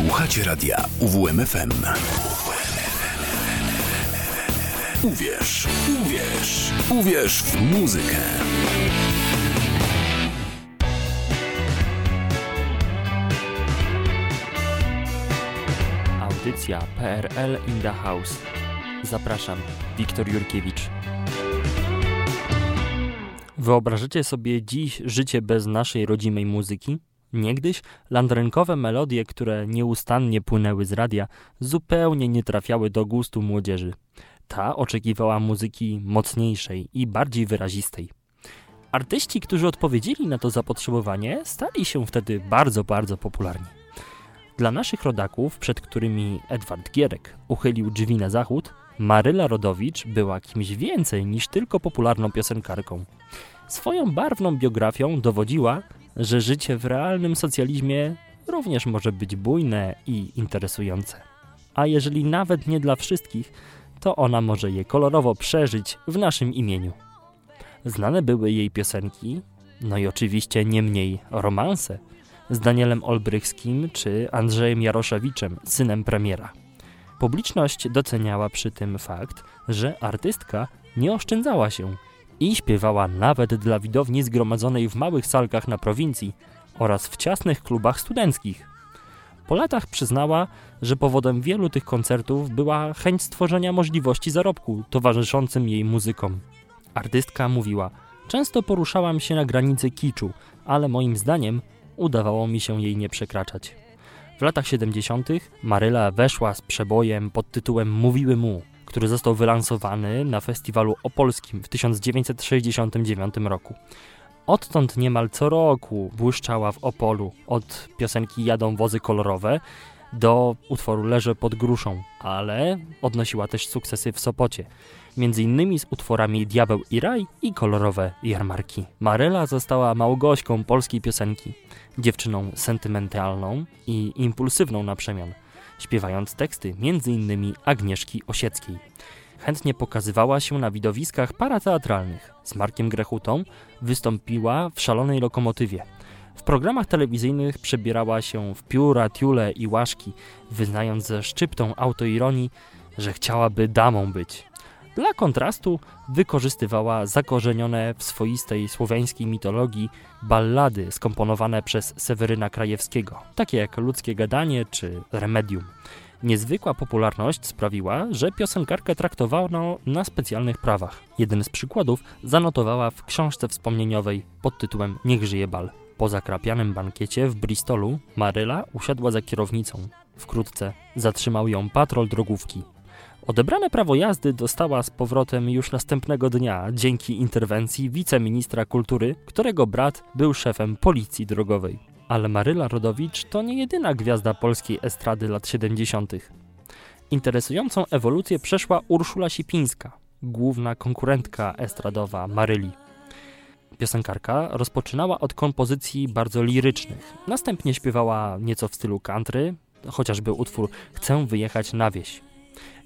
Słuchacie radia UWMFM. Uwierz, uwierz, uwierz w muzykę. Audycja PRL in the House. Zapraszam, Wiktor Jurkiewicz. Wyobrażacie sobie dziś życie bez naszej rodzimej muzyki? Niegdyś landrynkowe melodie, które nieustannie płynęły z radia, zupełnie nie trafiały do gustu młodzieży. Ta oczekiwała muzyki mocniejszej i bardziej wyrazistej. Artyści, którzy odpowiedzieli na to zapotrzebowanie, stali się wtedy bardzo, bardzo popularni. Dla naszych rodaków, przed którymi Edward Gierek uchylił drzwi na zachód, Maryla Rodowicz była kimś więcej niż tylko popularną piosenkarką. Swoją barwną biografią dowodziła, że życie w realnym socjalizmie również może być bujne i interesujące. A jeżeli nawet nie dla wszystkich, to ona może je kolorowo przeżyć w naszym imieniu. Znane były jej piosenki, no i oczywiście nie mniej romanse z Danielem Olbrychskim czy Andrzejem Jaroszewiczem, synem premiera. Publiczność doceniała przy tym fakt, że artystka nie oszczędzała się i śpiewała nawet dla widowni zgromadzonej w małych salkach na prowincji oraz w ciasnych klubach studenckich. Po latach przyznała, że powodem wielu tych koncertów była chęć stworzenia możliwości zarobku towarzyszącym jej muzykom. Artystka mówiła: Często poruszałam się na granicy kiczu, ale moim zdaniem udawało mi się jej nie przekraczać. W latach 70. Maryla weszła z przebojem pod tytułem Mówiły mu, który został wylansowany na festiwalu opolskim w 1969 roku. Odtąd niemal co roku błyszczała w Opolu, od piosenki Jadą wozy kolorowe do utworu Leżę pod gruszą, ale odnosiła też sukcesy w Sopocie, między innymi z utworami Diabeł i Raj i kolorowe jarmarki. Maryla została małgośką polskiej piosenki, dziewczyną sentymentalną i impulsywną na przemian, śpiewając teksty m.in. Agnieszki Osieckiej. Chętnie pokazywała się na widowiskach parateatralnych. Z Markiem Grechutą wystąpiła w Szalonej Lokomotywie. W programach telewizyjnych przebierała się w pióra, tiule i łaszki, wyznając ze szczyptą autoironii, że chciałaby damą być. Dla kontrastu wykorzystywała zakorzenione w swoistej słowiańskiej mitologii ballady skomponowane przez Seweryna Krajewskiego, takie jak Ludzkie Gadanie czy Remedium. Niezwykła popularność sprawiła, że piosenkarkę traktowano na specjalnych prawach. Jeden z przykładów zanotowała w książce wspomnieniowej pod tytułem Niech żyje bal. Po zakrapianym bankiecie w Bristolu Maryla usiadła za kierownicą. Wkrótce zatrzymał ją patrol drogówki. Odebrane prawo jazdy dostała z powrotem już następnego dnia dzięki interwencji wiceministra kultury, którego brat był szefem policji drogowej. Ale Maryla Rodowicz to nie jedyna gwiazda polskiej estrady lat 70. Interesującą ewolucję przeszła Urszula Sipińska, główna konkurentka estradowa Maryli. Piosenkarka rozpoczynała od kompozycji bardzo lirycznych. Następnie śpiewała nieco w stylu country, chociażby utwór Chcę wyjechać na wieś.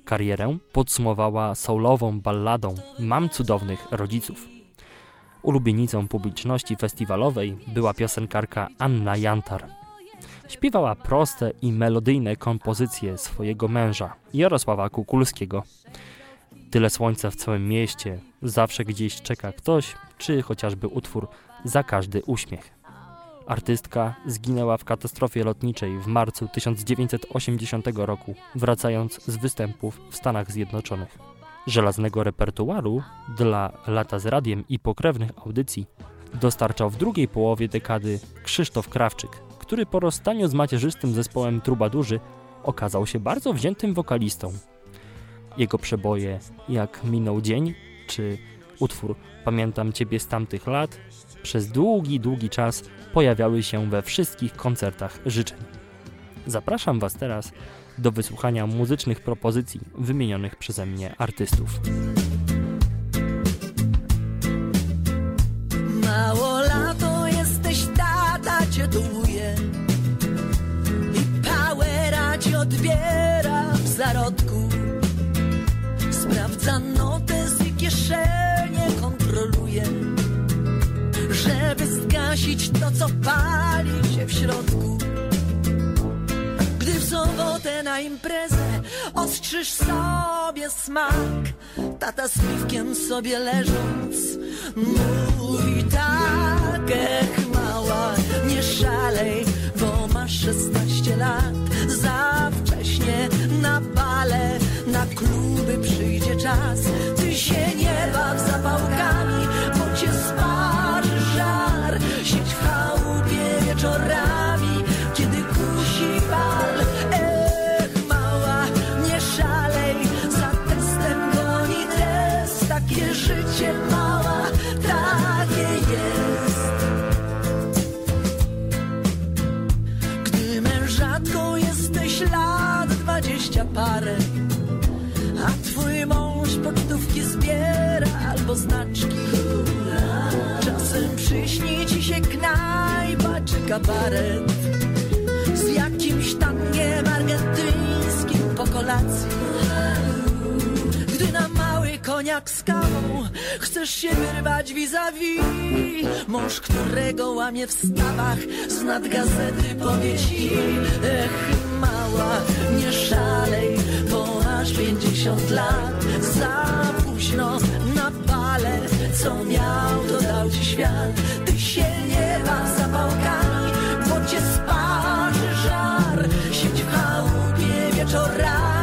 Karierę podsumowała soulową balladą Mam cudownych rodziców. Ulubienicą publiczności festiwalowej była piosenkarka Anna Jantar. Śpiewała proste i melodyjne kompozycje swojego męża, Jarosława Kukulskiego. Tyle słońca w całym mieście, zawsze gdzieś czeka ktoś, czy chociażby utwór Za każdy uśmiech. Artystka zginęła w katastrofie lotniczej w marcu 1980 roku, wracając z występów w Stanach Zjednoczonych. Żelaznego repertuaru dla lata z radiem i pokrewnych audycji dostarczał w drugiej połowie dekady Krzysztof Krawczyk, który po rozstaniu z macierzystym zespołem Trubadurzy okazał się bardzo wziętym wokalistą. Jego przeboje jak Minął Dzień czy utwór Pamiętam Ciebie z tamtych lat przez długi, długi czas pojawiały się we wszystkich koncertach życzeń. Zapraszam Was teraz do wysłuchania muzycznych propozycji wymienionych przeze mnie artystów. Mało lato jesteś, tata cię dumuje i powera ci odbiera w zarodku. Sprawdza to, co pali się w środku. Gdy w na imprezę, ostrzyż sobie smak. Tata z piwkiem sobie leżąc mówi tak, ech mała, nie szalej, bo masz 16 lat. Za wcześnie na bale, na kluby przyjdzie czas. Ty się nie baw zapałkami, w chałupie wieczorami, wyrwać vis-a-vis. Mąż, którego łamie w stawach Z nad gazety powie ci Ech, mała, nie szalej Bo masz pięćdziesiąt lat. Za późno na bale Co miał, to dał ci świat. Ty się nie baw zapałkami Bo cię sparzy żar. Siedź w chałupie wieczorami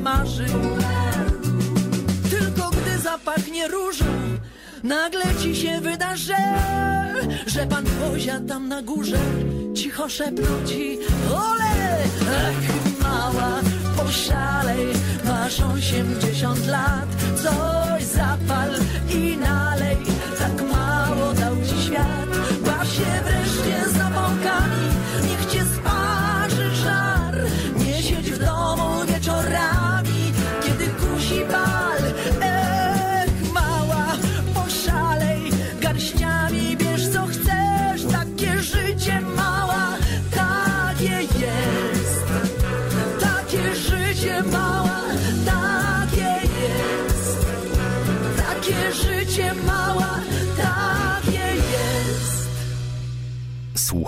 marzy Tylko gdy zapachnie różą Nagle ci się wyda, że pan Bozia tam na górze Cicho szepnął ci Ole!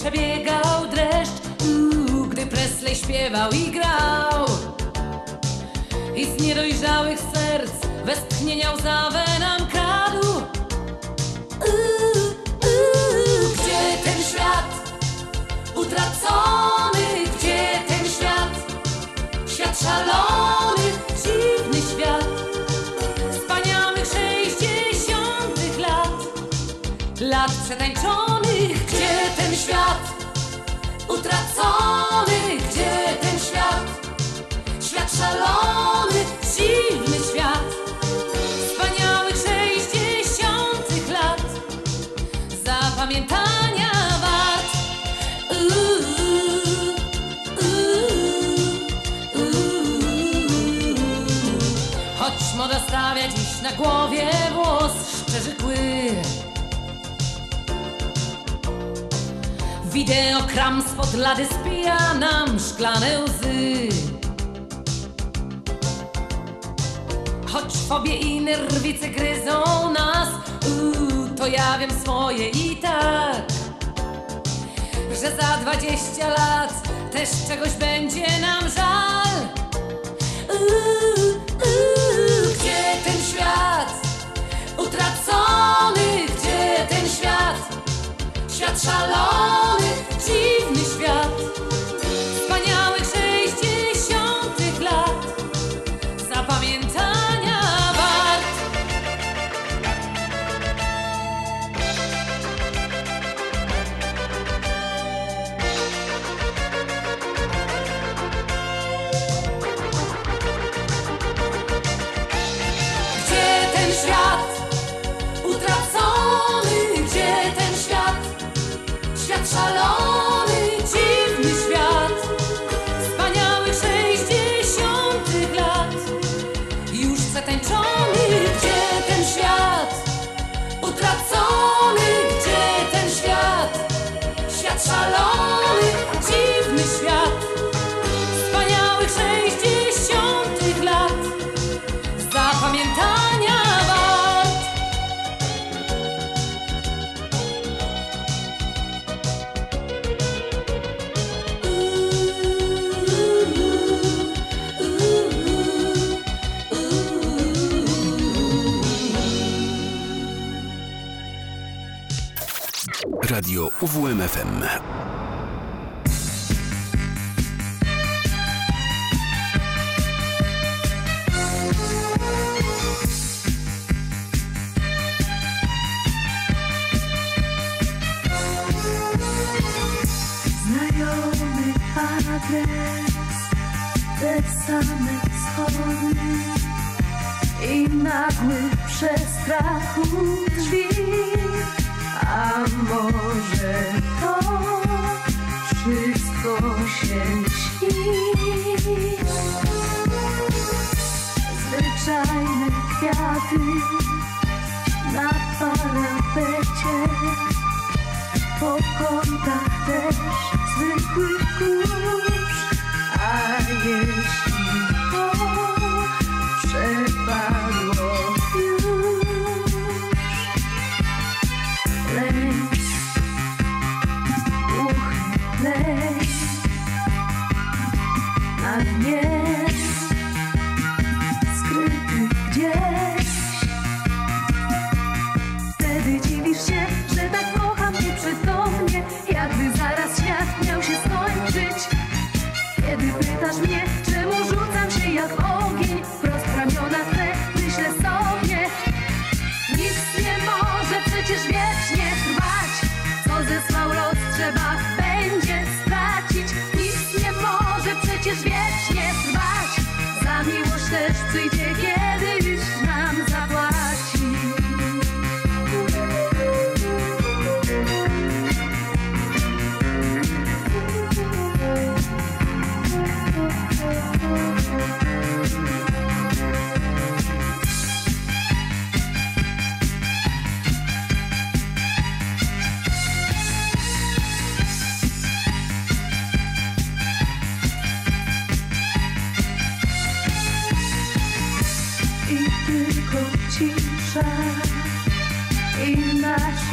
przebiegał dreszcz. Uuu, Gdy Presley śpiewał i grał. I z niedojrzałych serc westchnienia łzawę nam kradł Uuu, uuu, Gdzie ten świat? Utracony? Gdzie ten świat? Świat szalony, dziwny świat. Wspaniałych sześćdziesiątych lat. Lat przetańczonych świat utracony? Gdzie ten świat? Świat szalony, dziwny świat Wspaniałych sześćdziesiątych lat Zapamiętania wart. Choć moda stawia dziś na głowie Cię okram spod lady, spija nam szklane łzy. Choć fobie i nerwice gryzą nas, uu, to ja wiem swoje i tak, że za dwadzieścia lat też czegoś będzie nam żal. Uu, uu, gdzie ten świat utracony? Gdzie ten świat? Szalony, dziwny świat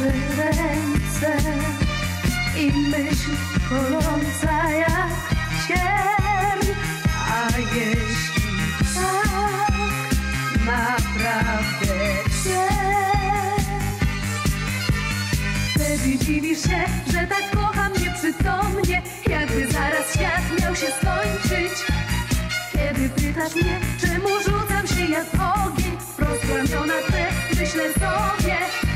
nasze ręce i myśl koląca jak cień. A jeśli tak naprawdę jest, wtedy się, że tak kocham nieprzytomnie, jakby zaraz świat miał się skończyć. Kiedy pytasz mnie, czemu rzucam się jak ogień ramiona te myślę sobie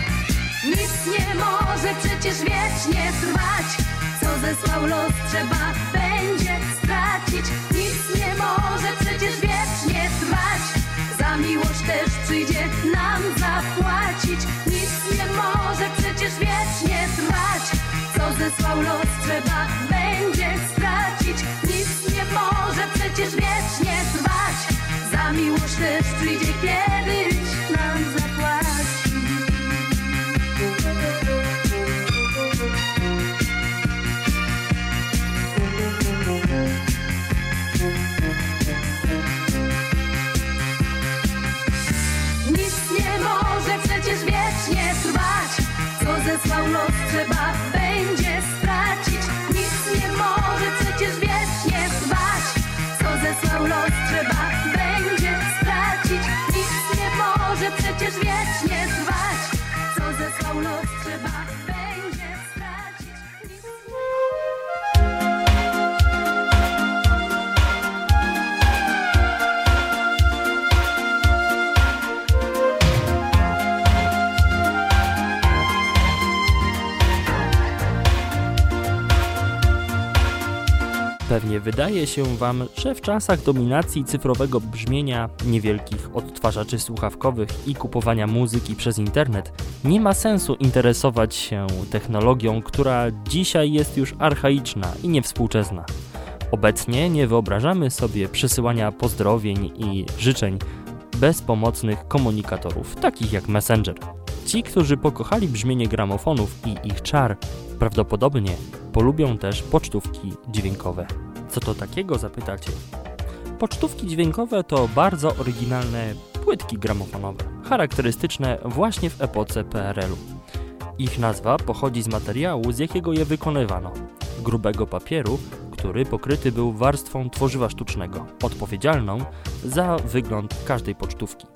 Nic nie może przecież wiecznie trwać. Co zesłał los trzeba będzie stracić. Nic nie może przecież wiecznie trwać. Za miłość też przyjdzie nam zapłacić. Nic nie może przecież wiecznie trwać. Co zesłał los trzeba będzie stracić. Nic nie może przecież wiecznie trwać. Za miłość też przyjdzie kiedyś Co zesłał los trzeba wydaje się Wam, że w czasach dominacji cyfrowego brzmienia, niewielkich odtwarzaczy słuchawkowych i kupowania muzyki przez internet nie ma sensu interesować się technologią, która dzisiaj jest już archaiczna i niewspółczesna. Obecnie nie wyobrażamy sobie przesyłania pozdrowień i życzeń bez pomocnych komunikatorów, takich jak Messenger. Ci, którzy pokochali brzmienie gramofonów i ich czar, prawdopodobnie polubią też pocztówki dźwiękowe. Co to takiego zapytacie? Pocztówki dźwiękowe to bardzo oryginalne płytki gramofonowe, charakterystyczne właśnie w epoce PRL-u. Ich nazwa pochodzi z materiału, z jakiego je wykonywano grubego papieru, który pokryty był warstwą tworzywa sztucznego, odpowiedzialną za wygląd każdej pocztówki.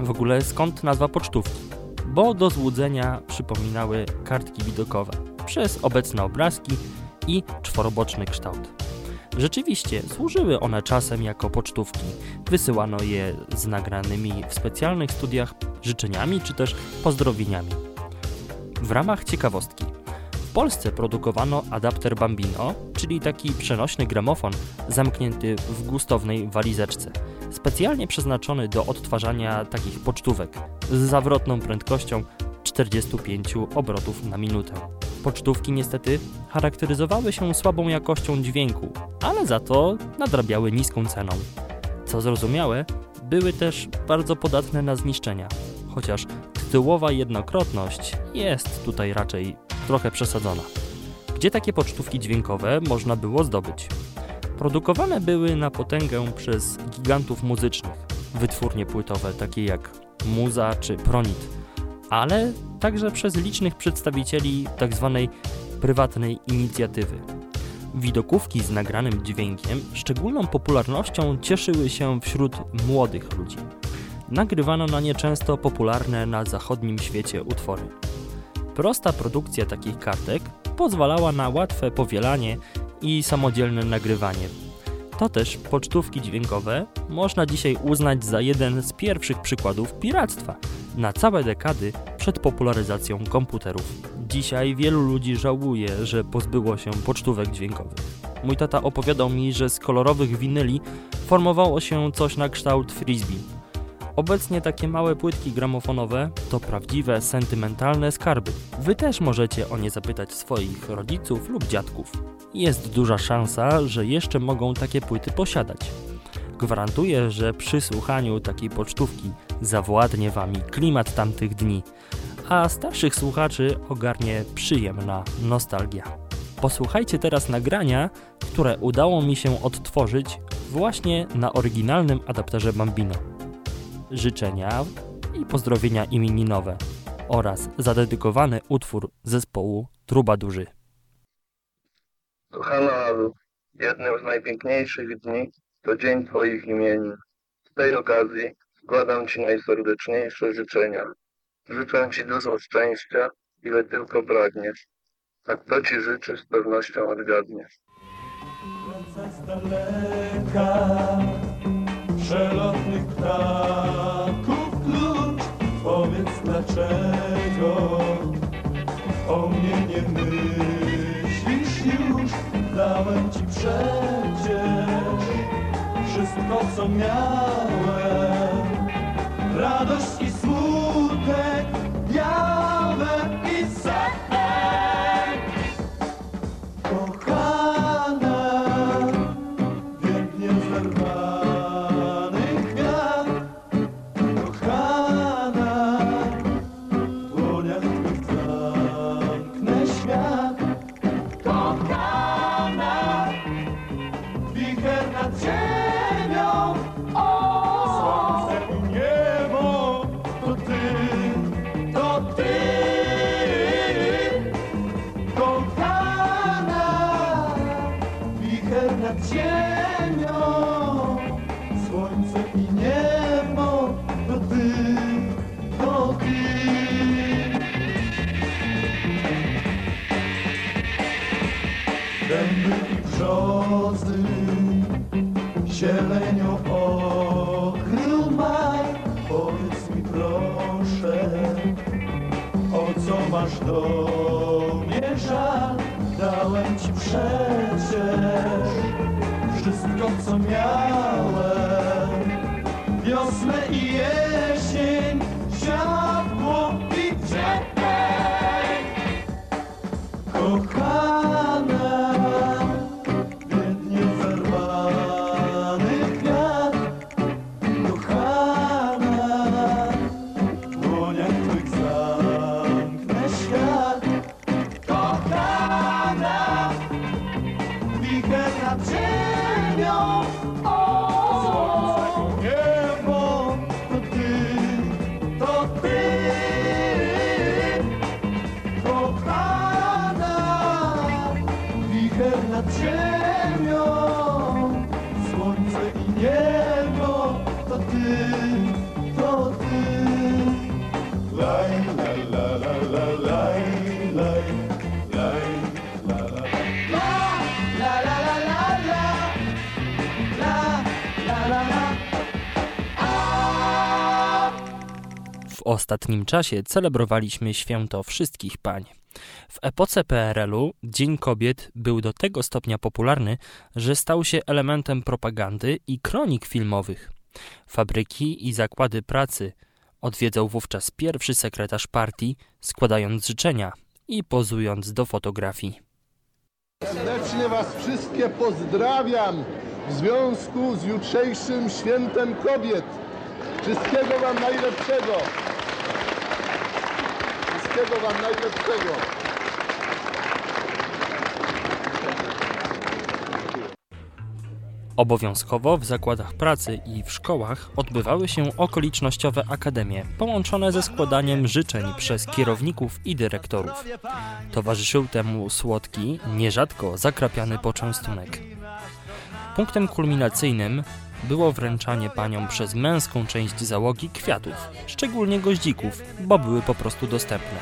W ogóle skąd nazwa pocztówki? Bo do złudzenia przypominały kartki widokowe przez obecne obrazki i czworoboczny kształt. Rzeczywiście służyły one czasem jako pocztówki. Wysyłano je z nagranymi w specjalnych studiach życzeniami czy też pozdrowieniami. W ramach ciekawostki. W Polsce produkowano adapter Bambino, czyli taki przenośny gramofon zamknięty w gustownej walizeczce, specjalnie przeznaczony do odtwarzania takich pocztówek z zawrotną prędkością 45 obrotów na minutę. Pocztówki niestety charakteryzowały się słabą jakością dźwięku, ale za to nadrabiały niską ceną. Co zrozumiałe, były też bardzo podatne na zniszczenia, chociaż tytułowa jednokrotność jest tutaj raczej trochę przesadzona. Gdzie takie pocztówki dźwiękowe można było zdobyć? Produkowane były na potęgę przez gigantów muzycznych, wytwórnie płytowe takie jak Muza czy Pronit, ale także przez licznych przedstawicieli tzw. Tak prywatnej inicjatywy. Widokówki z nagranym dźwiękiem szczególną popularnością cieszyły się wśród młodych ludzi. Nagrywano na nie często popularne na zachodnim świecie utwory. Prosta produkcja takich kartek pozwalała na łatwe powielanie i samodzielne nagrywanie. To też pocztówki dźwiękowe można dzisiaj uznać za jeden z pierwszych przykładów piractwa na całe dekady przed popularyzacją komputerów. Dzisiaj wielu ludzi żałuje, że pozbyło się pocztówek dźwiękowych. Mój tata opowiadał mi, że z kolorowych winyli formowało się coś na kształt frisbee Obecnie takie małe płytki gramofonowe to prawdziwe, sentymentalne skarby. Wy też możecie o nie zapytać swoich rodziców lub dziadków. Jest duża szansa, że jeszcze mogą takie płyty posiadać. Gwarantuję, że przy słuchaniu takiej pocztówki zawładnie wami klimat tamtych dni, a starszych słuchaczy ogarnie przyjemna nostalgia. Posłuchajcie teraz nagrania, które udało mi się odtworzyć właśnie na oryginalnym adapterze Bambino życzenia i pozdrowienia imieninowe oraz zadedykowany utwór zespołu Truba Duży. Kochana Alu, jednym z najpiękniejszych dni to dzień Twoich imienin. Z tej okazji składam Ci najserdeczniejsze życzenia. Życzę Ci dużo szczęścia, ile tylko pragniesz. A kto Ci życzy, z pewnością odgadniesz. Wraca z daleka przelotnych ptaków przecież wszystko co miałem. Radość dęby i brzozy, zielenią okrył maj. Powiedz mi proszę, o co masz do mnie żal? Dałem ci przecież wszystko, co miałem. Ostatnim czasie celebrowaliśmy święto wszystkich pań. W epoce PRL-u Dzień Kobiet był do tego stopnia popularny, że stał się elementem propagandy i kronik filmowych. Fabryki i zakłady pracy odwiedzał wówczas pierwszy sekretarz partii, składając życzenia i pozując do fotografii. Serdecznie Was wszystkie pozdrawiam w związku z jutrzejszym świętem kobiet. Wszystkiego Wam najlepszego. Wszystkiego Wam najlepszego. Obowiązkowo w zakładach pracy i w szkołach odbywały się okolicznościowe akademie, połączone ze składaniem życzeń przez kierowników i dyrektorów. Towarzyszył temu słodki, nierzadko zakrapiany poczęstunek. Punktem kulminacyjnym było wręczanie paniom przez męską część załogi kwiatów, szczególnie goździków, bo były po prostu dostępne.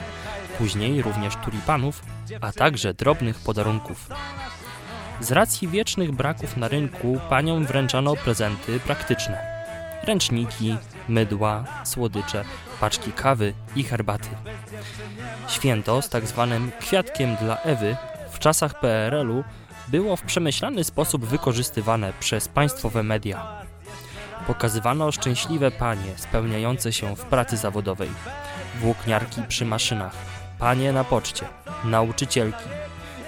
Później również tulipanów, a także drobnych podarunków. Z racji wiecznych braków na rynku paniom wręczano prezenty praktyczne. Ręczniki, mydła, słodycze, paczki kawy i herbaty. Święto z tak zwanym kwiatkiem dla Ewy w czasach PRL-u było w przemyślany sposób wykorzystywane przez państwowe media. Pokazywano szczęśliwe panie spełniające się w pracy zawodowej, włókniarki przy maszynach, panie na poczcie, nauczycielki,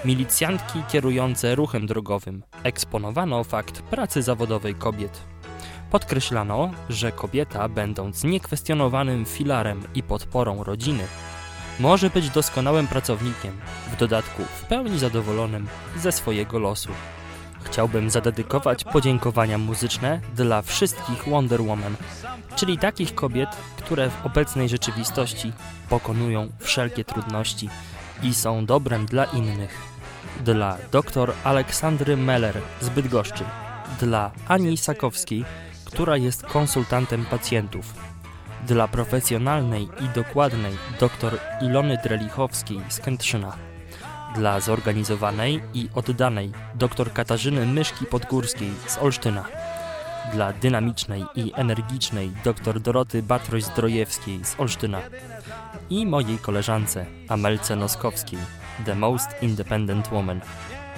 milicjantki kierujące ruchem drogowym. Eksponowano fakt pracy zawodowej kobiet. Podkreślano, że kobieta, będąc niekwestionowanym filarem i podporą rodziny, może być doskonałym pracownikiem, w dodatku w pełni zadowolonym ze swojego losu. Chciałbym zadedykować podziękowania muzyczne dla wszystkich Wonder Woman, czyli takich kobiet, które w obecnej rzeczywistości pokonują wszelkie trudności i są dobrem dla innych. Dla dr Aleksandry Meller z Bydgoszczy, dla Ani Sakowskiej, która jest konsultantem pacjentów, dla profesjonalnej i dokładnej dr Ilony Drelichowskiej z Kętrzyna, dla zorganizowanej i oddanej dr Katarzyny Myszki-Podgórskiej z Olsztyna, dla dynamicznej i energicznej dr Doroty Batroś-Zdrojewskiej z Olsztyna i mojej koleżance Amelce Noskowskiej, The Most Independent Woman.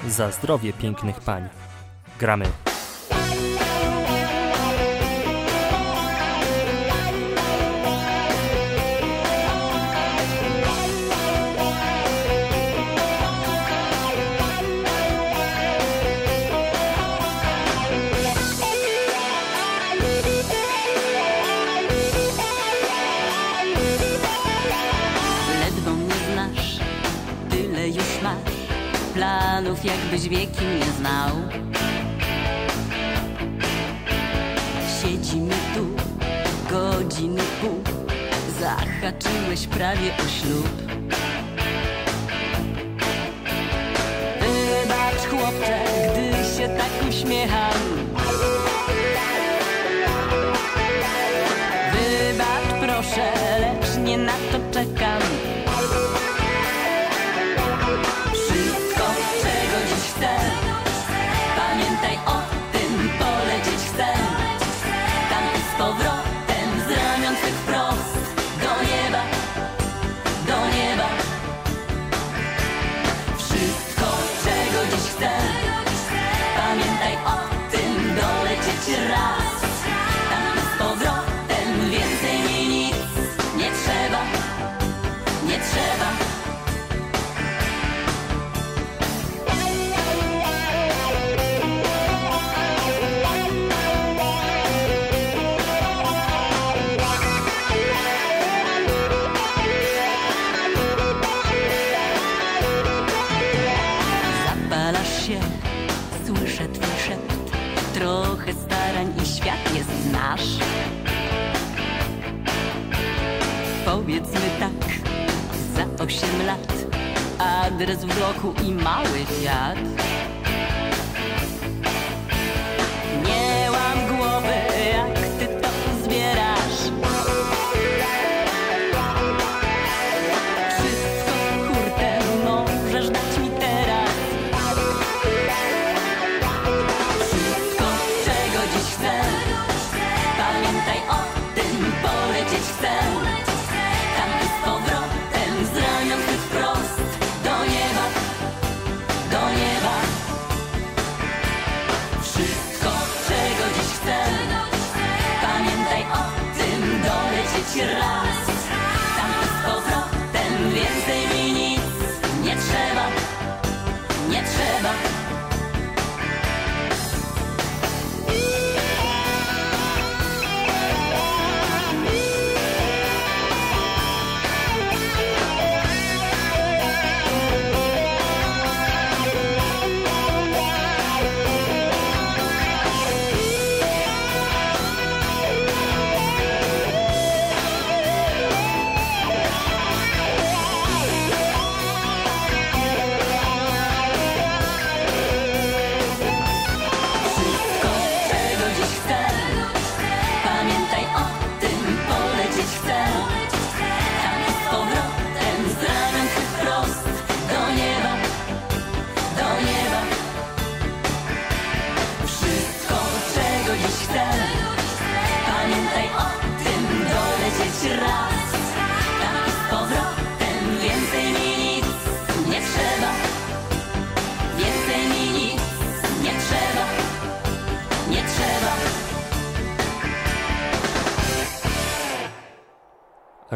Za zdrowie pięknych pań. Gramy. Jakbyś wieki nie znał. Siedzimy tu godziny pół, zahaczyłeś prawie o ślub. Wybacz chłopcze, gdy się tak uśmiecham.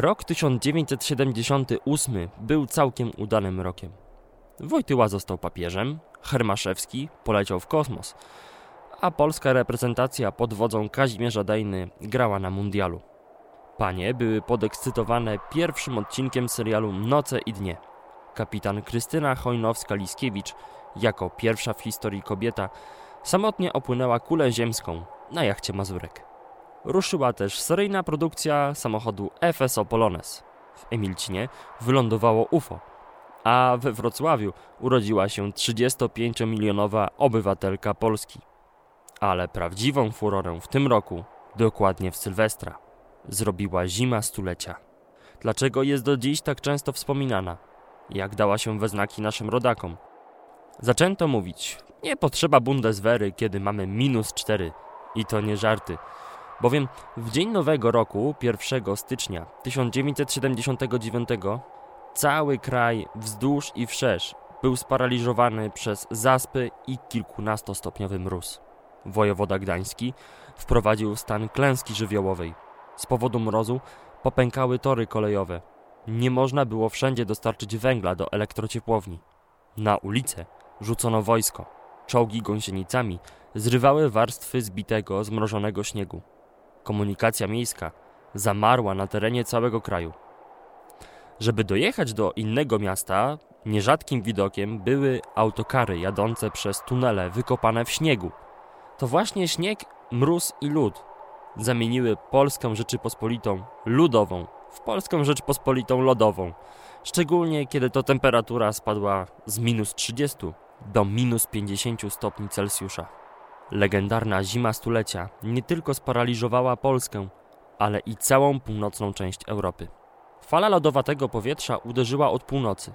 Rok 1978 był całkiem udanym rokiem. Wojtyła został papieżem, Hermaszewski poleciał w kosmos, a polska reprezentacja pod wodzą Kazimierza Dejny grała na mundialu. Panie były podekscytowane pierwszym odcinkiem serialu Noce i Dnie. Kapitan Krystyna Chojnowska-Liskiewicz, jako pierwsza w historii kobieta, samotnie opłynęła kulę ziemską na jachcie Mazurek. Ruszyła też seryjna produkcja samochodu FSO Polones. W Emilcinie wylądowało UFO, a we Wrocławiu urodziła się 35-milionowa obywatelka Polski. Ale prawdziwą furorę w tym roku, dokładnie w Sylwestra, zrobiła zima stulecia. Dlaczego jest do dziś tak często wspominana? Jak dała się we znaki naszym rodakom? Zaczęto mówić, nie potrzeba Bundeswehry, kiedy mamy minus 4. I to nie żarty. Bowiem w dzień nowego roku, 1 stycznia 1979, cały kraj wzdłuż i wszerz był sparaliżowany przez zaspy i kilkunastostopniowy mróz. Wojewoda gdański wprowadził stan klęski żywiołowej. Z powodu mrozu popękały tory kolejowe. Nie można było wszędzie dostarczyć węgla do elektrociepłowni. Na ulicę rzucono wojsko. Czołgi gąsienicami zrywały warstwy zbitego, zmrożonego śniegu. Komunikacja miejska zamarła na terenie całego kraju. Żeby dojechać do innego miasta, nierzadkim widokiem były autokary jadące przez tunele wykopane w śniegu. To właśnie śnieg, mróz i lód zamieniły Polską Rzeczypospolitą ludową w Polską Rzeczypospolitą lodową. Szczególnie kiedy to temperatura spadła z minus 30 do minus 50 stopni Celsjusza. Legendarna zima stulecia nie tylko sparaliżowała Polskę, ale i całą północną część Europy. Fala lodowatego powietrza uderzyła od północy.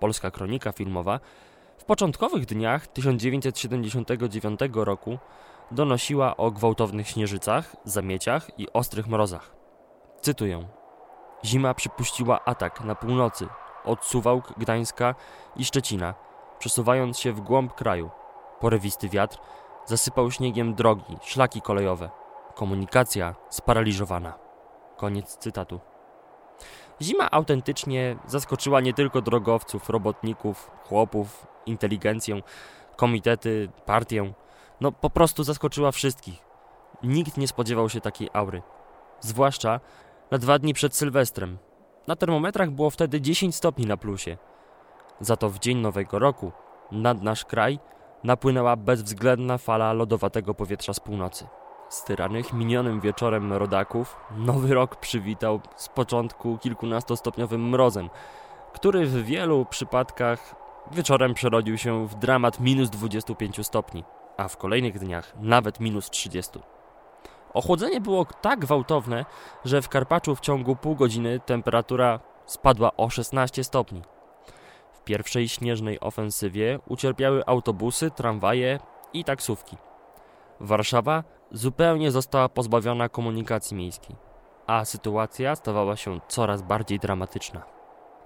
Polska kronika filmowa w początkowych dniach 1979 roku donosiła o gwałtownych śnieżycach, zamieciach i ostrych mrozach. Cytuję: Zima przypuściła atak na północy od Suwałk, Gdańska i Szczecina, przesuwając się w głąb kraju. Porywisty wiatr zasypał śniegiem drogi, szlaki kolejowe. Komunikacja sparaliżowana. Koniec cytatu. Zima autentycznie zaskoczyła nie tylko drogowców, robotników, chłopów, inteligencję, komitety, partię. No po prostu zaskoczyła wszystkich. Nikt nie spodziewał się takiej aury. Zwłaszcza na dwa dni przed Sylwestrem. Na termometrach było wtedy 10 stopni na plusie. Za to w dzień Nowego Roku nad nasz kraj napłynęła bezwzględna fala lodowatego powietrza z północy. Styranych minionym wieczorem rodaków, nowy rok przywitał z początku kilkunastostopniowym mrozem, który w wielu przypadkach wieczorem przerodził się w dramat minus 25 stopni, a w kolejnych dniach nawet minus 30. Ochłodzenie było tak gwałtowne, że w Karpaczu w ciągu pół godziny temperatura spadła o 16 stopni. W pierwszej śnieżnej ofensywie ucierpiały autobusy, tramwaje i taksówki. Warszawa zupełnie została pozbawiona komunikacji miejskiej, a sytuacja stawała się coraz bardziej dramatyczna.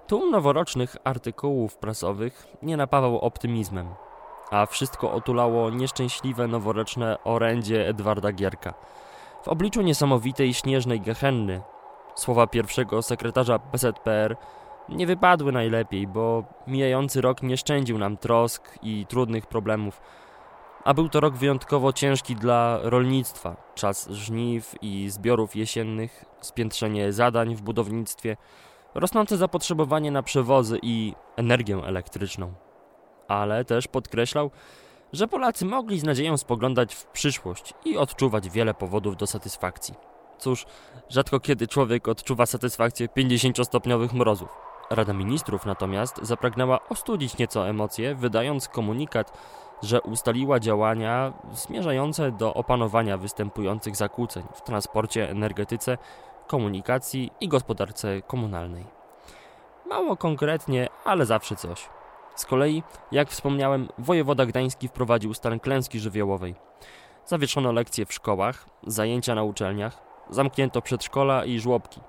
Tłum noworocznych artykułów prasowych nie napawał optymizmem, a wszystko otulało nieszczęśliwe noworoczne orędzie Edwarda Gierka. W obliczu niesamowitej śnieżnej gehenny słowa pierwszego sekretarza PZPR nie wypadły najlepiej, bo mijający rok nie szczędził nam trosk i trudnych problemów, a był to rok wyjątkowo ciężki dla rolnictwa. Czas żniw i zbiorów jesiennych, spiętrzenie zadań w budownictwie, rosnące zapotrzebowanie na przewozy i energię elektryczną. Ale też podkreślał, że Polacy mogli z nadzieją spoglądać w przyszłość i odczuwać wiele powodów do satysfakcji. Cóż, rzadko kiedy człowiek odczuwa satysfakcję 50-stopniowych mrozów. Rada Ministrów natomiast zapragnęła ostudzić nieco emocje, wydając komunikat, że ustaliła działania zmierzające do opanowania występujących zakłóceń w transporcie, energetyce, komunikacji i gospodarce komunalnej. Mało konkretnie, ale zawsze coś. Z kolei, jak wspomniałem, wojewoda gdański wprowadził stan klęski żywiołowej. Zawieszono lekcje w szkołach, zajęcia na uczelniach, zamknięto przedszkola i żłobki.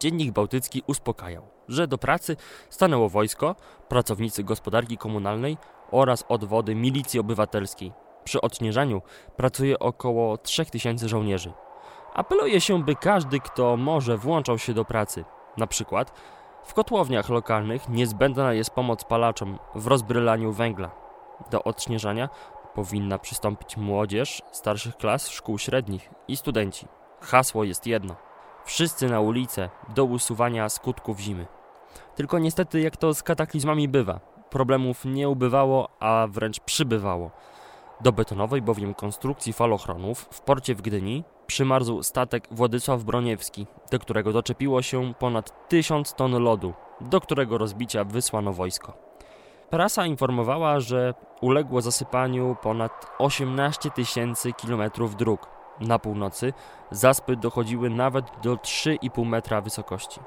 Dziennik Bałtycki uspokajał, że do pracy stanęło wojsko, pracownicy gospodarki komunalnej oraz odwody milicji obywatelskiej. Przy odśnieżaniu pracuje około 3000 żołnierzy. Apeluje się, by każdy, kto może, włączał się do pracy. Na przykład w kotłowniach lokalnych niezbędna jest pomoc palaczom w rozbrylaniu węgla. Do odśnieżania powinna przystąpić młodzież starszych klas szkół średnich i studenci. Hasło jest jedno. Wszyscy na ulicę do usuwania skutków zimy. Tylko niestety, jak to z kataklizmami bywa, problemów nie ubywało, a wręcz przybywało. Do betonowej bowiem konstrukcji falochronów w porcie w Gdyni przymarzł statek Władysław Broniewski, do którego doczepiło się ponad tysiąc ton lodu, do którego rozbicia wysłano wojsko. Prasa informowała, że uległo zasypaniu ponad 18 tysięcy kilometrów dróg. Na północy zaspy dochodziły nawet do 3,5 metra wysokości.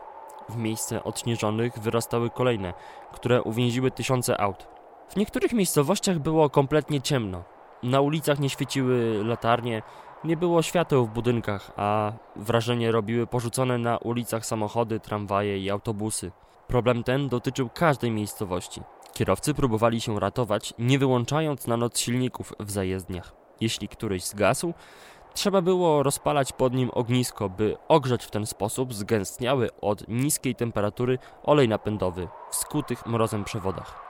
W miejsce odśnieżonych wyrastały kolejne, które uwięziły tysiące aut. W niektórych miejscowościach było kompletnie ciemno. Na ulicach nie świeciły latarnie, nie było świateł w budynkach, a wrażenie robiły porzucone na ulicach samochody, tramwaje i autobusy. Problem ten dotyczył każdej miejscowości. Kierowcy próbowali się ratować, nie wyłączając na noc silników w zajezdniach. Jeśli któryś zgasł, trzeba było rozpalać pod nim ognisko, by ogrzać w ten sposób zgęstniały od niskiej temperatury olej napędowy w skutych mrozem przewodach.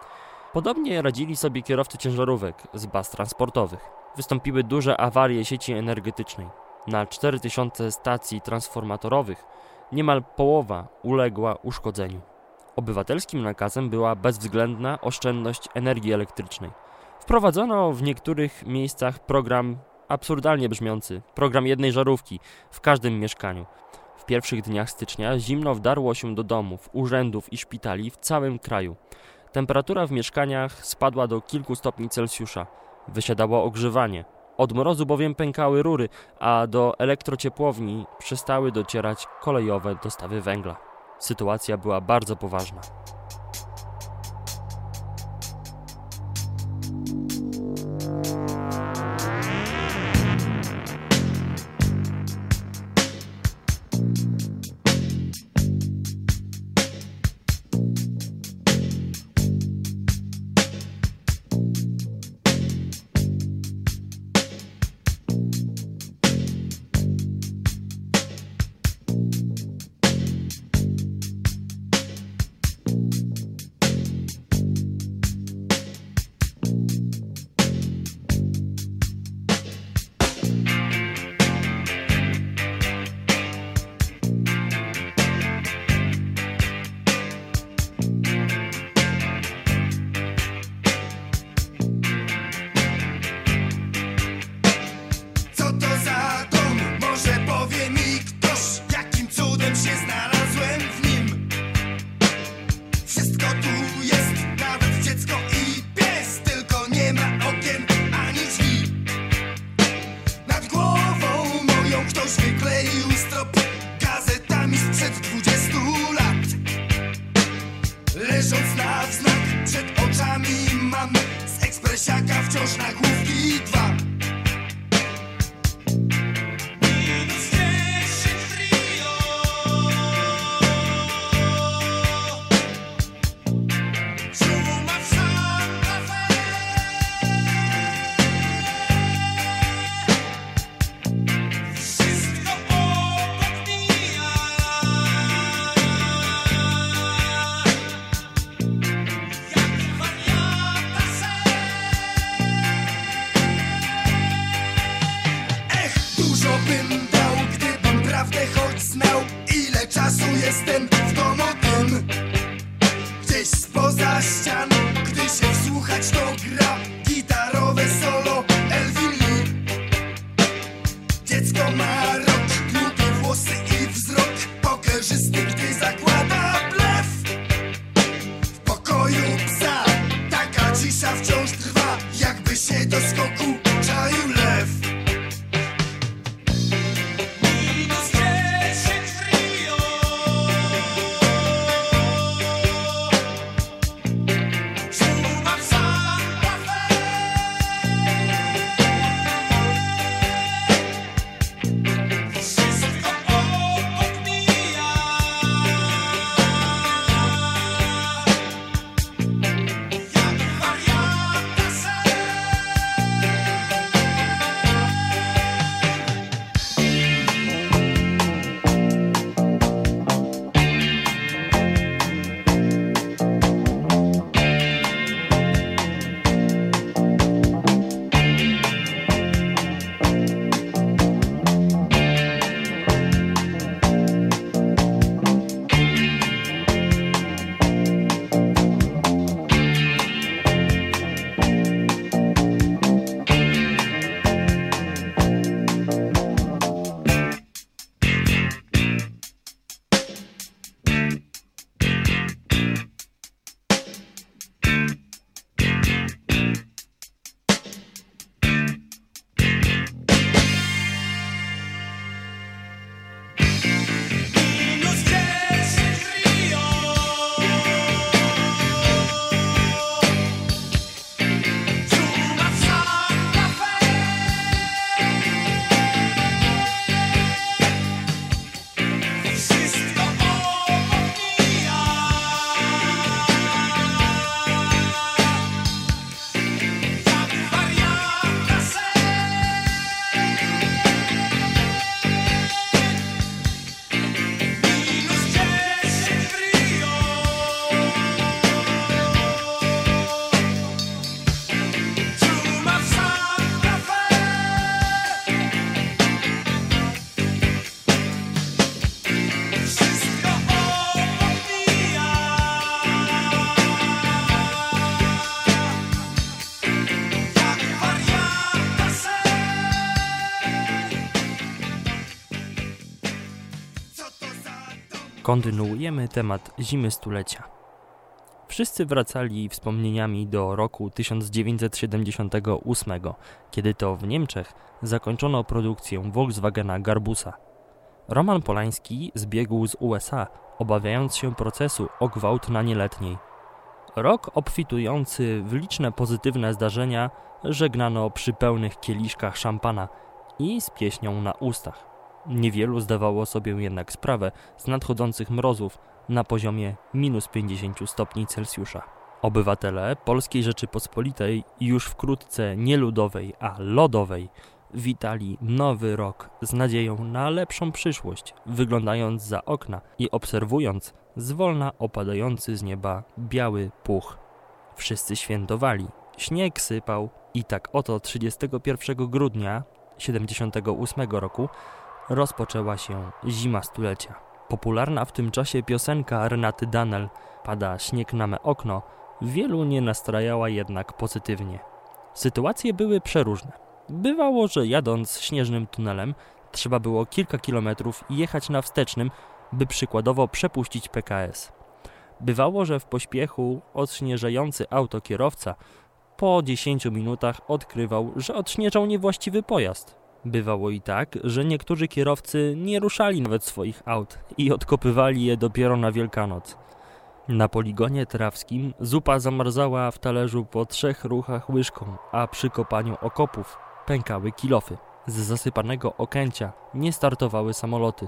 Podobnie radzili sobie kierowcy ciężarówek z baz transportowych. Wystąpiły duże awarie sieci energetycznej. Na 4000 stacji transformatorowych niemal połowa uległa uszkodzeniu. Obywatelskim nakazem była bezwzględna oszczędność energii elektrycznej. Wprowadzono w niektórych miejscach program absurdalnie brzmiący, program jednej żarówki w każdym mieszkaniu. W pierwszych dniach stycznia zimno wdarło się do domów, urzędów i szpitali w całym kraju. Temperatura w mieszkaniach spadła do kilku stopni Celsjusza. Wysiadało ogrzewanie. Od mrozu bowiem pękały rury, a do elektrociepłowni przestały docierać kolejowe dostawy węgla. Sytuacja była bardzo poważna. Kontynuujemy temat zimy stulecia. Wszyscy wracali wspomnieniami do roku 1978, kiedy to w Niemczech zakończono produkcję Volkswagena Garbusa. Roman Polański zbiegł z USA, obawiając się procesu o gwałt na nieletniej. Rok obfitujący w liczne pozytywne zdarzenia żegnano przy pełnych kieliszkach szampana i z pieśnią na ustach. Niewielu zdawało sobie jednak sprawę z nadchodzących mrozów na poziomie minus 50 stopni Celsjusza. Obywatele Polskiej Rzeczypospolitej już wkrótce nie ludowej, a lodowej witali nowy rok z nadzieją na lepszą przyszłość, wyglądając za okna i obserwując zwolna opadający z nieba biały puch. Wszyscy świętowali, śnieg sypał i tak oto 31 grudnia 78 roku rozpoczęła się zima stulecia. Popularna w tym czasie piosenka Renaty Danel Pada śnieg na me okno wielu nie nastrajała jednak pozytywnie. Sytuacje były przeróżne. Bywało, że jadąc śnieżnym tunelem trzeba było kilka kilometrów jechać na wstecznym, by przykładowo przepuścić PKS. Bywało, że w pośpiechu odśnieżający auto kierowca po 10 minutach odkrywał, że odśnieżał niewłaściwy pojazd. Bywało i tak, że niektórzy kierowcy nie ruszali nawet swoich aut i odkopywali je dopiero na Wielkanoc. Na poligonie trawskim zupa zamarzała w talerzu po trzech ruchach łyżką, a przy kopaniu okopów pękały kilofy. Z zasypanego okęcia nie startowały samoloty.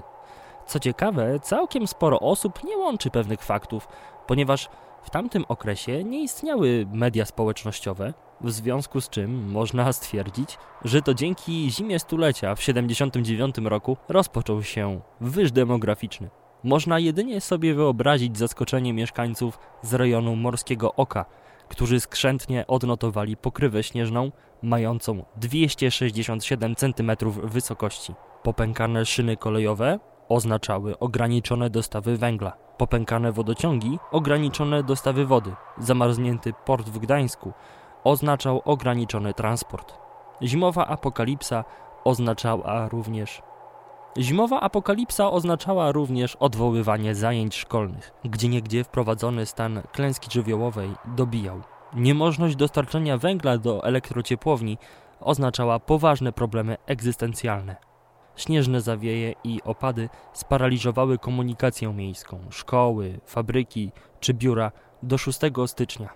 Co ciekawe, całkiem sporo osób nie łączy pewnych faktów, ponieważ w tamtym okresie nie istniały media społecznościowe, w związku z czym można stwierdzić, że to dzięki zimie stulecia w 79 roku rozpoczął się wyż demograficzny. Można jedynie sobie wyobrazić zaskoczenie mieszkańców z rejonu Morskiego Oka, którzy skrzętnie odnotowali pokrywę śnieżną mającą 267 cm wysokości. Popękane szyny kolejowe oznaczały ograniczone dostawy węgla. Popękane wodociągi ograniczone dostawy wody. Zamarznięty port w Gdańsku oznaczał ograniczony transport. Zimowa apokalipsa oznaczała również Zimowa apokalipsa oznaczała również odwoływanie zajęć szkolnych, gdzie niegdzie wprowadzony stan klęski żywiołowej dobijał. Niemożność dostarczenia węgla do elektrociepłowni oznaczała poważne problemy egzystencjalne. Śnieżne zawieje i opady sparaliżowały komunikację miejską, szkoły, fabryki czy biura do 6 stycznia.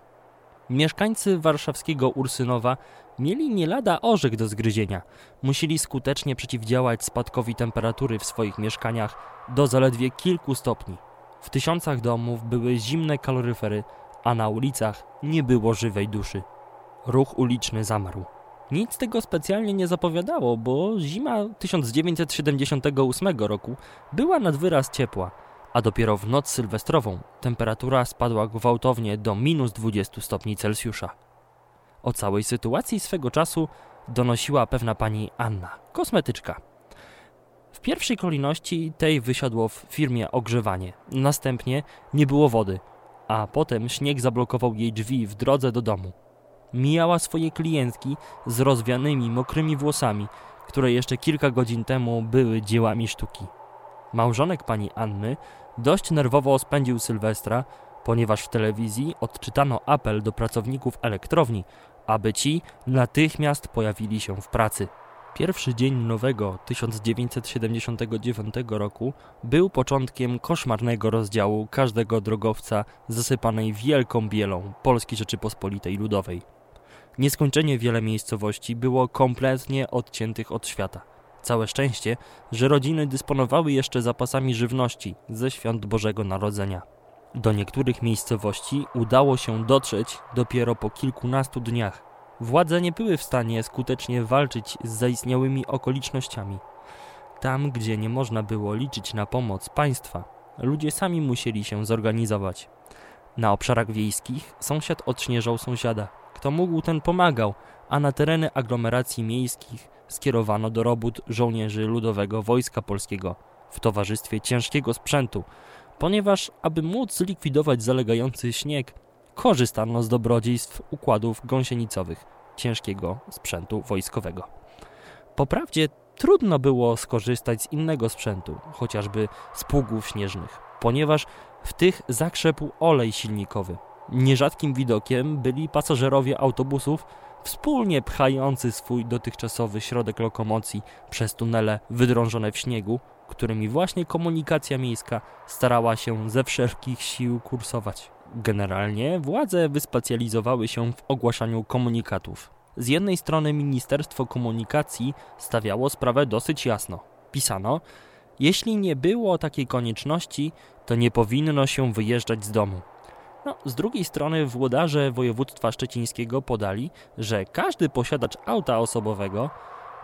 Mieszkańcy warszawskiego Ursynowa mieli nie lada orzech do zgryzienia. Musieli skutecznie przeciwdziałać spadkowi temperatury w swoich mieszkaniach do zaledwie kilku stopni. W tysiącach domów były zimne kaloryfery, a na ulicach nie było żywej duszy. Ruch uliczny zamarł. Nic tego specjalnie nie zapowiadało, bo zima 1978 roku była nad wyraz ciepła, a dopiero w noc sylwestrową temperatura spadła gwałtownie do minus 20 stopni Celsjusza. O całej sytuacji swego czasu donosiła pewna pani Anna, kosmetyczka. W pierwszej kolejności tej wysiadło w firmie ogrzewanie, następnie nie było wody, a potem śnieg zablokował jej drzwi w drodze do domu. Mijała swoje klientki z rozwianymi, mokrymi włosami, które jeszcze kilka godzin temu były dziełami sztuki. Małżonek pani Anny dość nerwowo spędził Sylwestra, ponieważ w telewizji odczytano apel do pracowników elektrowni, aby ci natychmiast pojawili się w pracy. Pierwszy dzień nowego 1979 roku był początkiem koszmarnego rozdziału każdego drogowca zasypanej wielką bielą Polski Rzeczypospolitej Ludowej. Nieskończenie wiele miejscowości było kompletnie odciętych od świata. Całe szczęście, że rodziny dysponowały jeszcze zapasami żywności ze świąt Bożego Narodzenia. Do niektórych miejscowości udało się dotrzeć dopiero po kilkunastu dniach. Władze nie były w stanie skutecznie walczyć z zaistniałymi okolicznościami. Tam, gdzie nie można było liczyć na pomoc państwa, ludzie sami musieli się zorganizować. Na obszarach wiejskich sąsiad odśnieżał sąsiada. Kto mógł, ten pomagał, a na tereny aglomeracji miejskich skierowano do robót żołnierzy Ludowego Wojska Polskiego w towarzystwie ciężkiego sprzętu, ponieważ aby móc zlikwidować zalegający śnieg, korzystano z dobrodziejstw układów gąsienicowych ciężkiego sprzętu wojskowego. Poprawdzie trudno było skorzystać z innego sprzętu, chociażby z pługów śnieżnych, ponieważ w tych zakrzepł olej silnikowy. Nierzadkim widokiem byli pasażerowie autobusów wspólnie pchający swój dotychczasowy środek lokomocji przez tunele wydrążone w śniegu, którymi właśnie komunikacja miejska starała się ze wszelkich sił kursować. Generalnie władze wyspecjalizowały się w ogłaszaniu komunikatów. Z jednej strony Ministerstwo Komunikacji stawiało sprawę dosyć jasno. Pisano, jeśli nie było takiej konieczności, to nie powinno się wyjeżdżać z domu. No, z drugiej strony włodarze województwa szczecińskiego podali, że każdy posiadacz auta osobowego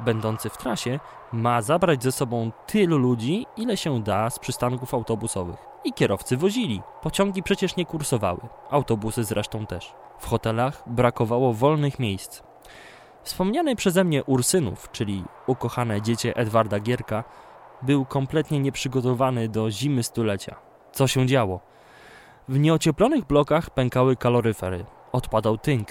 będący w trasie ma zabrać ze sobą tylu ludzi, ile się da z przystanków autobusowych. I kierowcy wozili. Pociągi przecież nie kursowały, autobusy zresztą też. W hotelach brakowało wolnych miejsc. Wspomniany przeze mnie Ursynów, czyli ukochane dziecię Edwarda Gierka, był kompletnie nieprzygotowany do zimy stulecia. Co się działo? W nieocieplonych blokach pękały kaloryfery, odpadał tynk,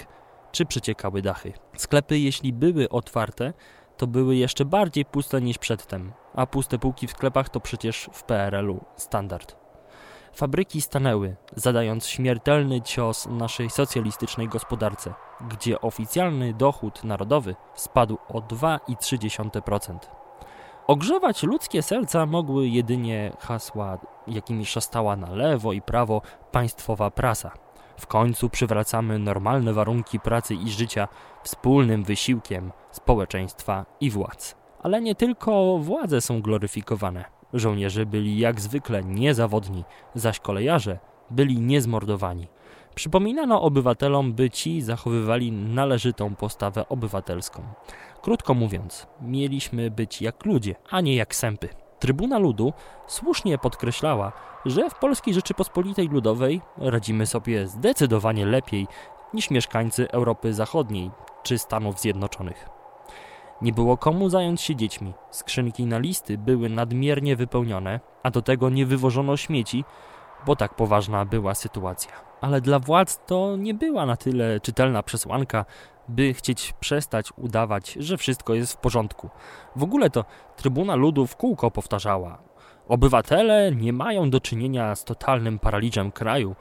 czy przeciekały dachy. Sklepy, jeśli były otwarte, to były jeszcze bardziej puste niż przedtem, a puste półki w sklepach to przecież w PRL-u standard. Fabryki stanęły, zadając śmiertelny cios naszej socjalistycznej gospodarce, gdzie oficjalny dochód narodowy spadł o 2,3%. Ogrzewać ludzkie serca mogły jedynie hasła, jakimi szastała na lewo i prawo państwowa prasa. W końcu przywracamy normalne warunki pracy i życia wspólnym wysiłkiem społeczeństwa i władz. Ale nie tylko władze są gloryfikowane. Żołnierze byli jak zwykle niezawodni, zaś kolejarze byli niezmordowani. Przypominano obywatelom, by ci zachowywali należytą postawę obywatelską. Krótko mówiąc, mieliśmy być jak ludzie, a nie jak sępy. Trybuna Ludu słusznie podkreślała, że w Polskiej Rzeczypospolitej Ludowej radzimy sobie zdecydowanie lepiej niż mieszkańcy Europy Zachodniej czy Stanów Zjednoczonych. Nie było komu zająć się dziećmi. Skrzynki na listy były nadmiernie wypełnione, a do tego nie wywożono śmieci, bo tak poważna była sytuacja. Ale dla władz to nie była na tyle czytelna przesłanka, by chcieć przestać udawać, że wszystko jest w porządku. W ogóle to Trybuna Ludu w kółko powtarzała: Obywatele nie mają do czynienia z totalnym paraliżem kraju,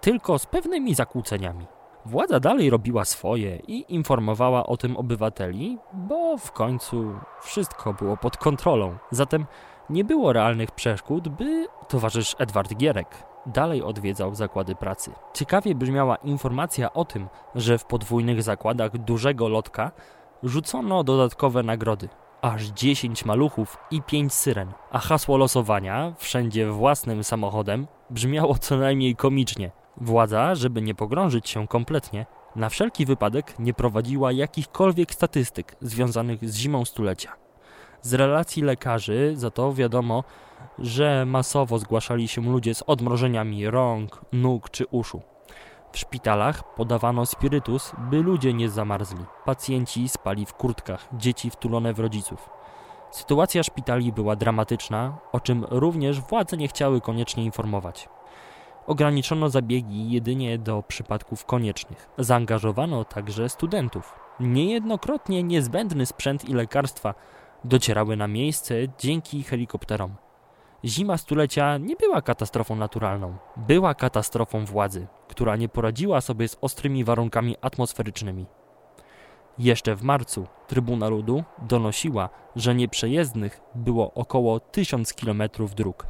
tylko z pewnymi zakłóceniami. Władza dalej robiła swoje i informowała o tym obywateli, bo w końcu wszystko było pod kontrolą. Zatem nie było realnych przeszkód, by towarzysz Edward Gierek dalej odwiedzał zakłady pracy. Ciekawie brzmiała informacja o tym, że w podwójnych zakładach dużego lotka rzucono dodatkowe nagrody. Aż 10 maluchów i 5 syren, a hasło losowania, wszędzie własnym samochodem, brzmiało co najmniej komicznie. Władza, żeby nie pogrążyć się kompletnie, na wszelki wypadek nie prowadziła jakichkolwiek statystyk związanych z zimą stulecia. Z relacji lekarzy za to wiadomo, że masowo zgłaszali się ludzie z odmrożeniami rąk, nóg czy uszu. W szpitalach podawano spirytus, by ludzie nie zamarzli. Pacjenci spali w kurtkach, dzieci wtulone w rodziców. Sytuacja szpitali była dramatyczna, o czym również władze nie chciały koniecznie informować. Ograniczono zabiegi jedynie do przypadków koniecznych. Zaangażowano także studentów. Niejednokrotnie niezbędny sprzęt i lekarstwa docierały na miejsce dzięki helikopterom. Zima stulecia nie była katastrofą naturalną, była katastrofą władzy, która nie poradziła sobie z ostrymi warunkami atmosferycznymi. Jeszcze w marcu Trybuna Ludu donosiła, że nieprzejezdnych było około 1000 km dróg.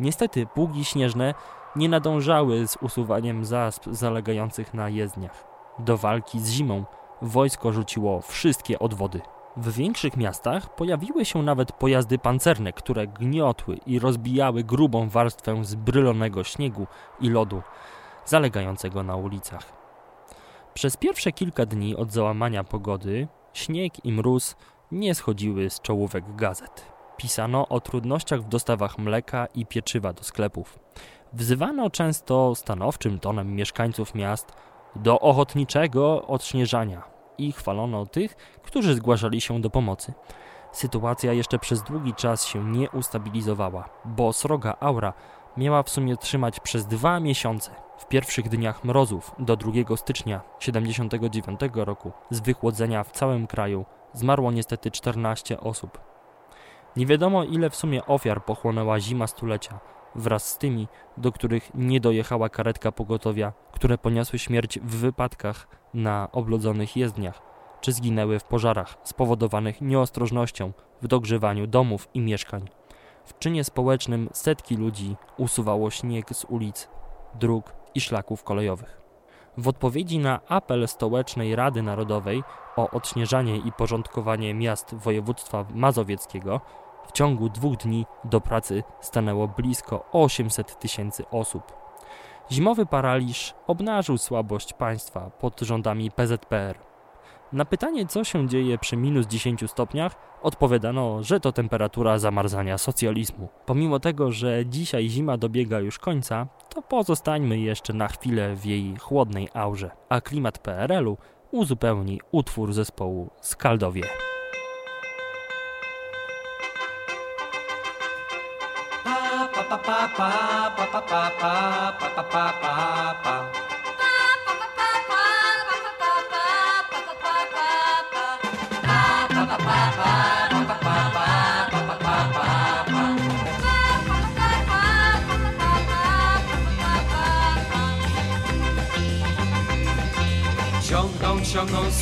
Niestety pługi śnieżne nie nadążały z usuwaniem zasp zalegających na jezdniach. Do walki z zimą wojsko rzuciło wszystkie odwody. W większych miastach pojawiły się nawet pojazdy pancerne, które gniotły i rozbijały grubą warstwę zbrylonego śniegu i lodu zalegającego na ulicach. Przez pierwsze kilka dni od załamania pogody śnieg i mróz nie schodziły z czołówek gazet. Pisano o trudnościach w dostawach mleka i pieczywa do sklepów. Wzywano często stanowczym tonem mieszkańców miast do ochotniczego odśnieżania, i chwalono tych, którzy zgłaszali się do pomocy. Sytuacja jeszcze przez długi czas się nie ustabilizowała, bo sroga aura miała w sumie trzymać przez dwa miesiące. W pierwszych dniach mrozów do 2 stycznia 1979 roku z wychłodzenia w całym kraju zmarło niestety 14 osób. Nie wiadomo ile w sumie ofiar pochłonęła zima stulecia, wraz z tymi, do których nie dojechała karetka pogotowia, które poniosły śmierć w wypadkach na oblodzonych jezdniach, czy zginęły w pożarach spowodowanych nieostrożnością w dogrzewaniu domów i mieszkań. W czynie społecznym setki ludzi usuwało śnieg z ulic, dróg i szlaków kolejowych. W odpowiedzi na apel Stołecznej Rady Narodowej o odśnieżanie i porządkowanie miast województwa mazowieckiego w ciągu dwóch dni do pracy stanęło blisko 800 tysięcy osób. Zimowy paraliż obnażył słabość państwa pod rządami PZPR. Na pytanie, co się dzieje przy minus 10 stopniach, odpowiadano, że to temperatura zamarzania socjalizmu. Pomimo tego, że dzisiaj zima dobiega już końca, to pozostańmy jeszcze na chwilę w jej chłodnej aurze, a klimat PRL-u uzupełni utwór zespołu Skaldowie.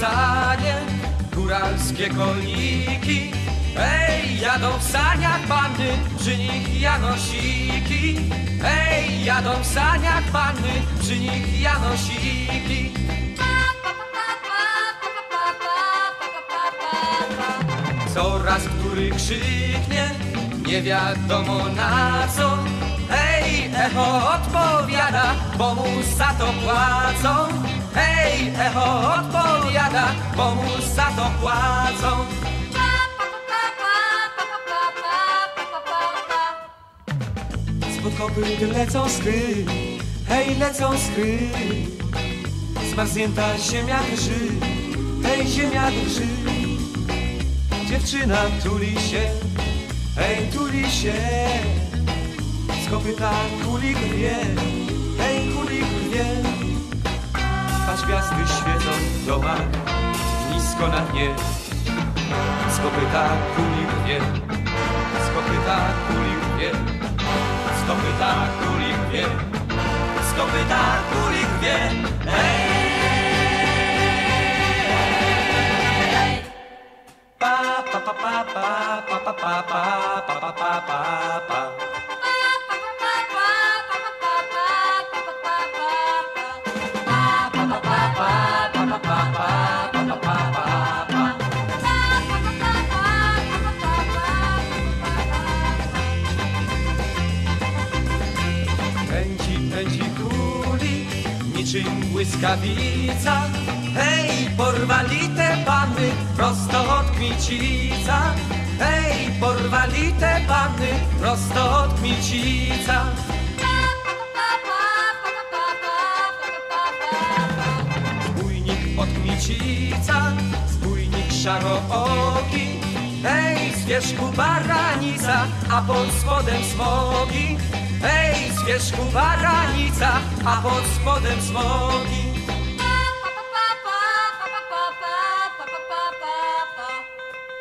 Sanie góralskie koliki Hej, jadą w saniach panny, przy nich Janosiki. Hej, jadą w saniach panny, przy nich Janosiki. Coraz który krzyknie, nie wiadomo na co. Hej, echo odpowiada, bo mu za to płacą. Hej, echo odpowiada, bo mu za to płacą. Spod kopyt lecą skry, hej, lecą skry. Zmarznięta ziemia drży, hej, ziemia drży. Dziewczyna tuli się, hej, tuli się. Z kopyta kulik rwie, hej, kulik rwie. Gwiazdy świecą w domach, nisko na dnie. Z kopyta kulik rwie, z kopyta kulik rwie. Z kopyta kulik rwie, z kopyta kulik rwie. Hej! Pa pa pa pa pa pa pa pa pa pa pa pa pa. Błyskawica. Hej, porwali te prosto od Kmicica. Hej, porwali te prosto od Kmicica. Zbójnik od Kmicica, zbójnik szarooki. Hej, z wierzchu baranica, a pod spodem smogi. Hej, z wierzchu baranica, a pod spodem smogi.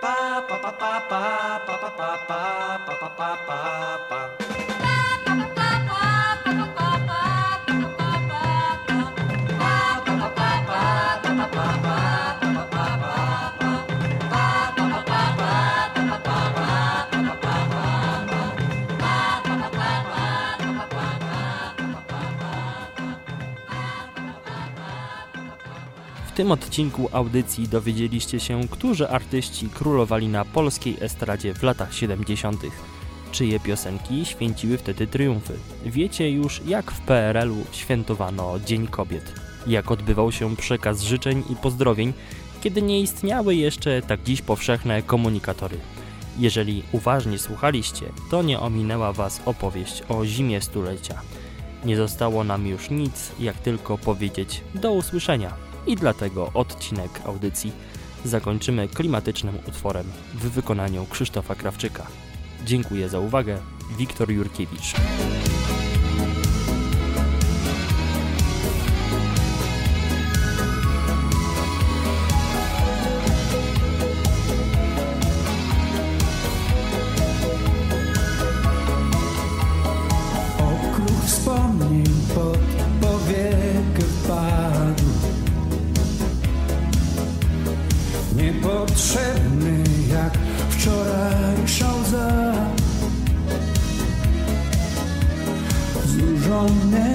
Pa pa pa pa pa pa pa pa pa pa pa pa pa pa. Tym odcinku audycji dowiedzieliście się, którzy artyści królowali na polskiej estradzie w latach 70. Czyje piosenki święciły wtedy triumfy. Wiecie już, jak w PRL-u świętowano Dzień Kobiet. Jak odbywał się przekaz życzeń i pozdrowień, kiedy nie istniały jeszcze tak dziś powszechne komunikatory. Jeżeli uważnie słuchaliście, to nie ominęła Was opowieść o zimie stulecia. Nie zostało nam już nic, jak tylko powiedzieć do usłyszenia. I dlatego odcinek audycji zakończymy klimatycznym utworem w wykonaniu Krzysztofa Krawczyka. Dziękuję za uwagę. Wiktor Jurkiewicz. I'll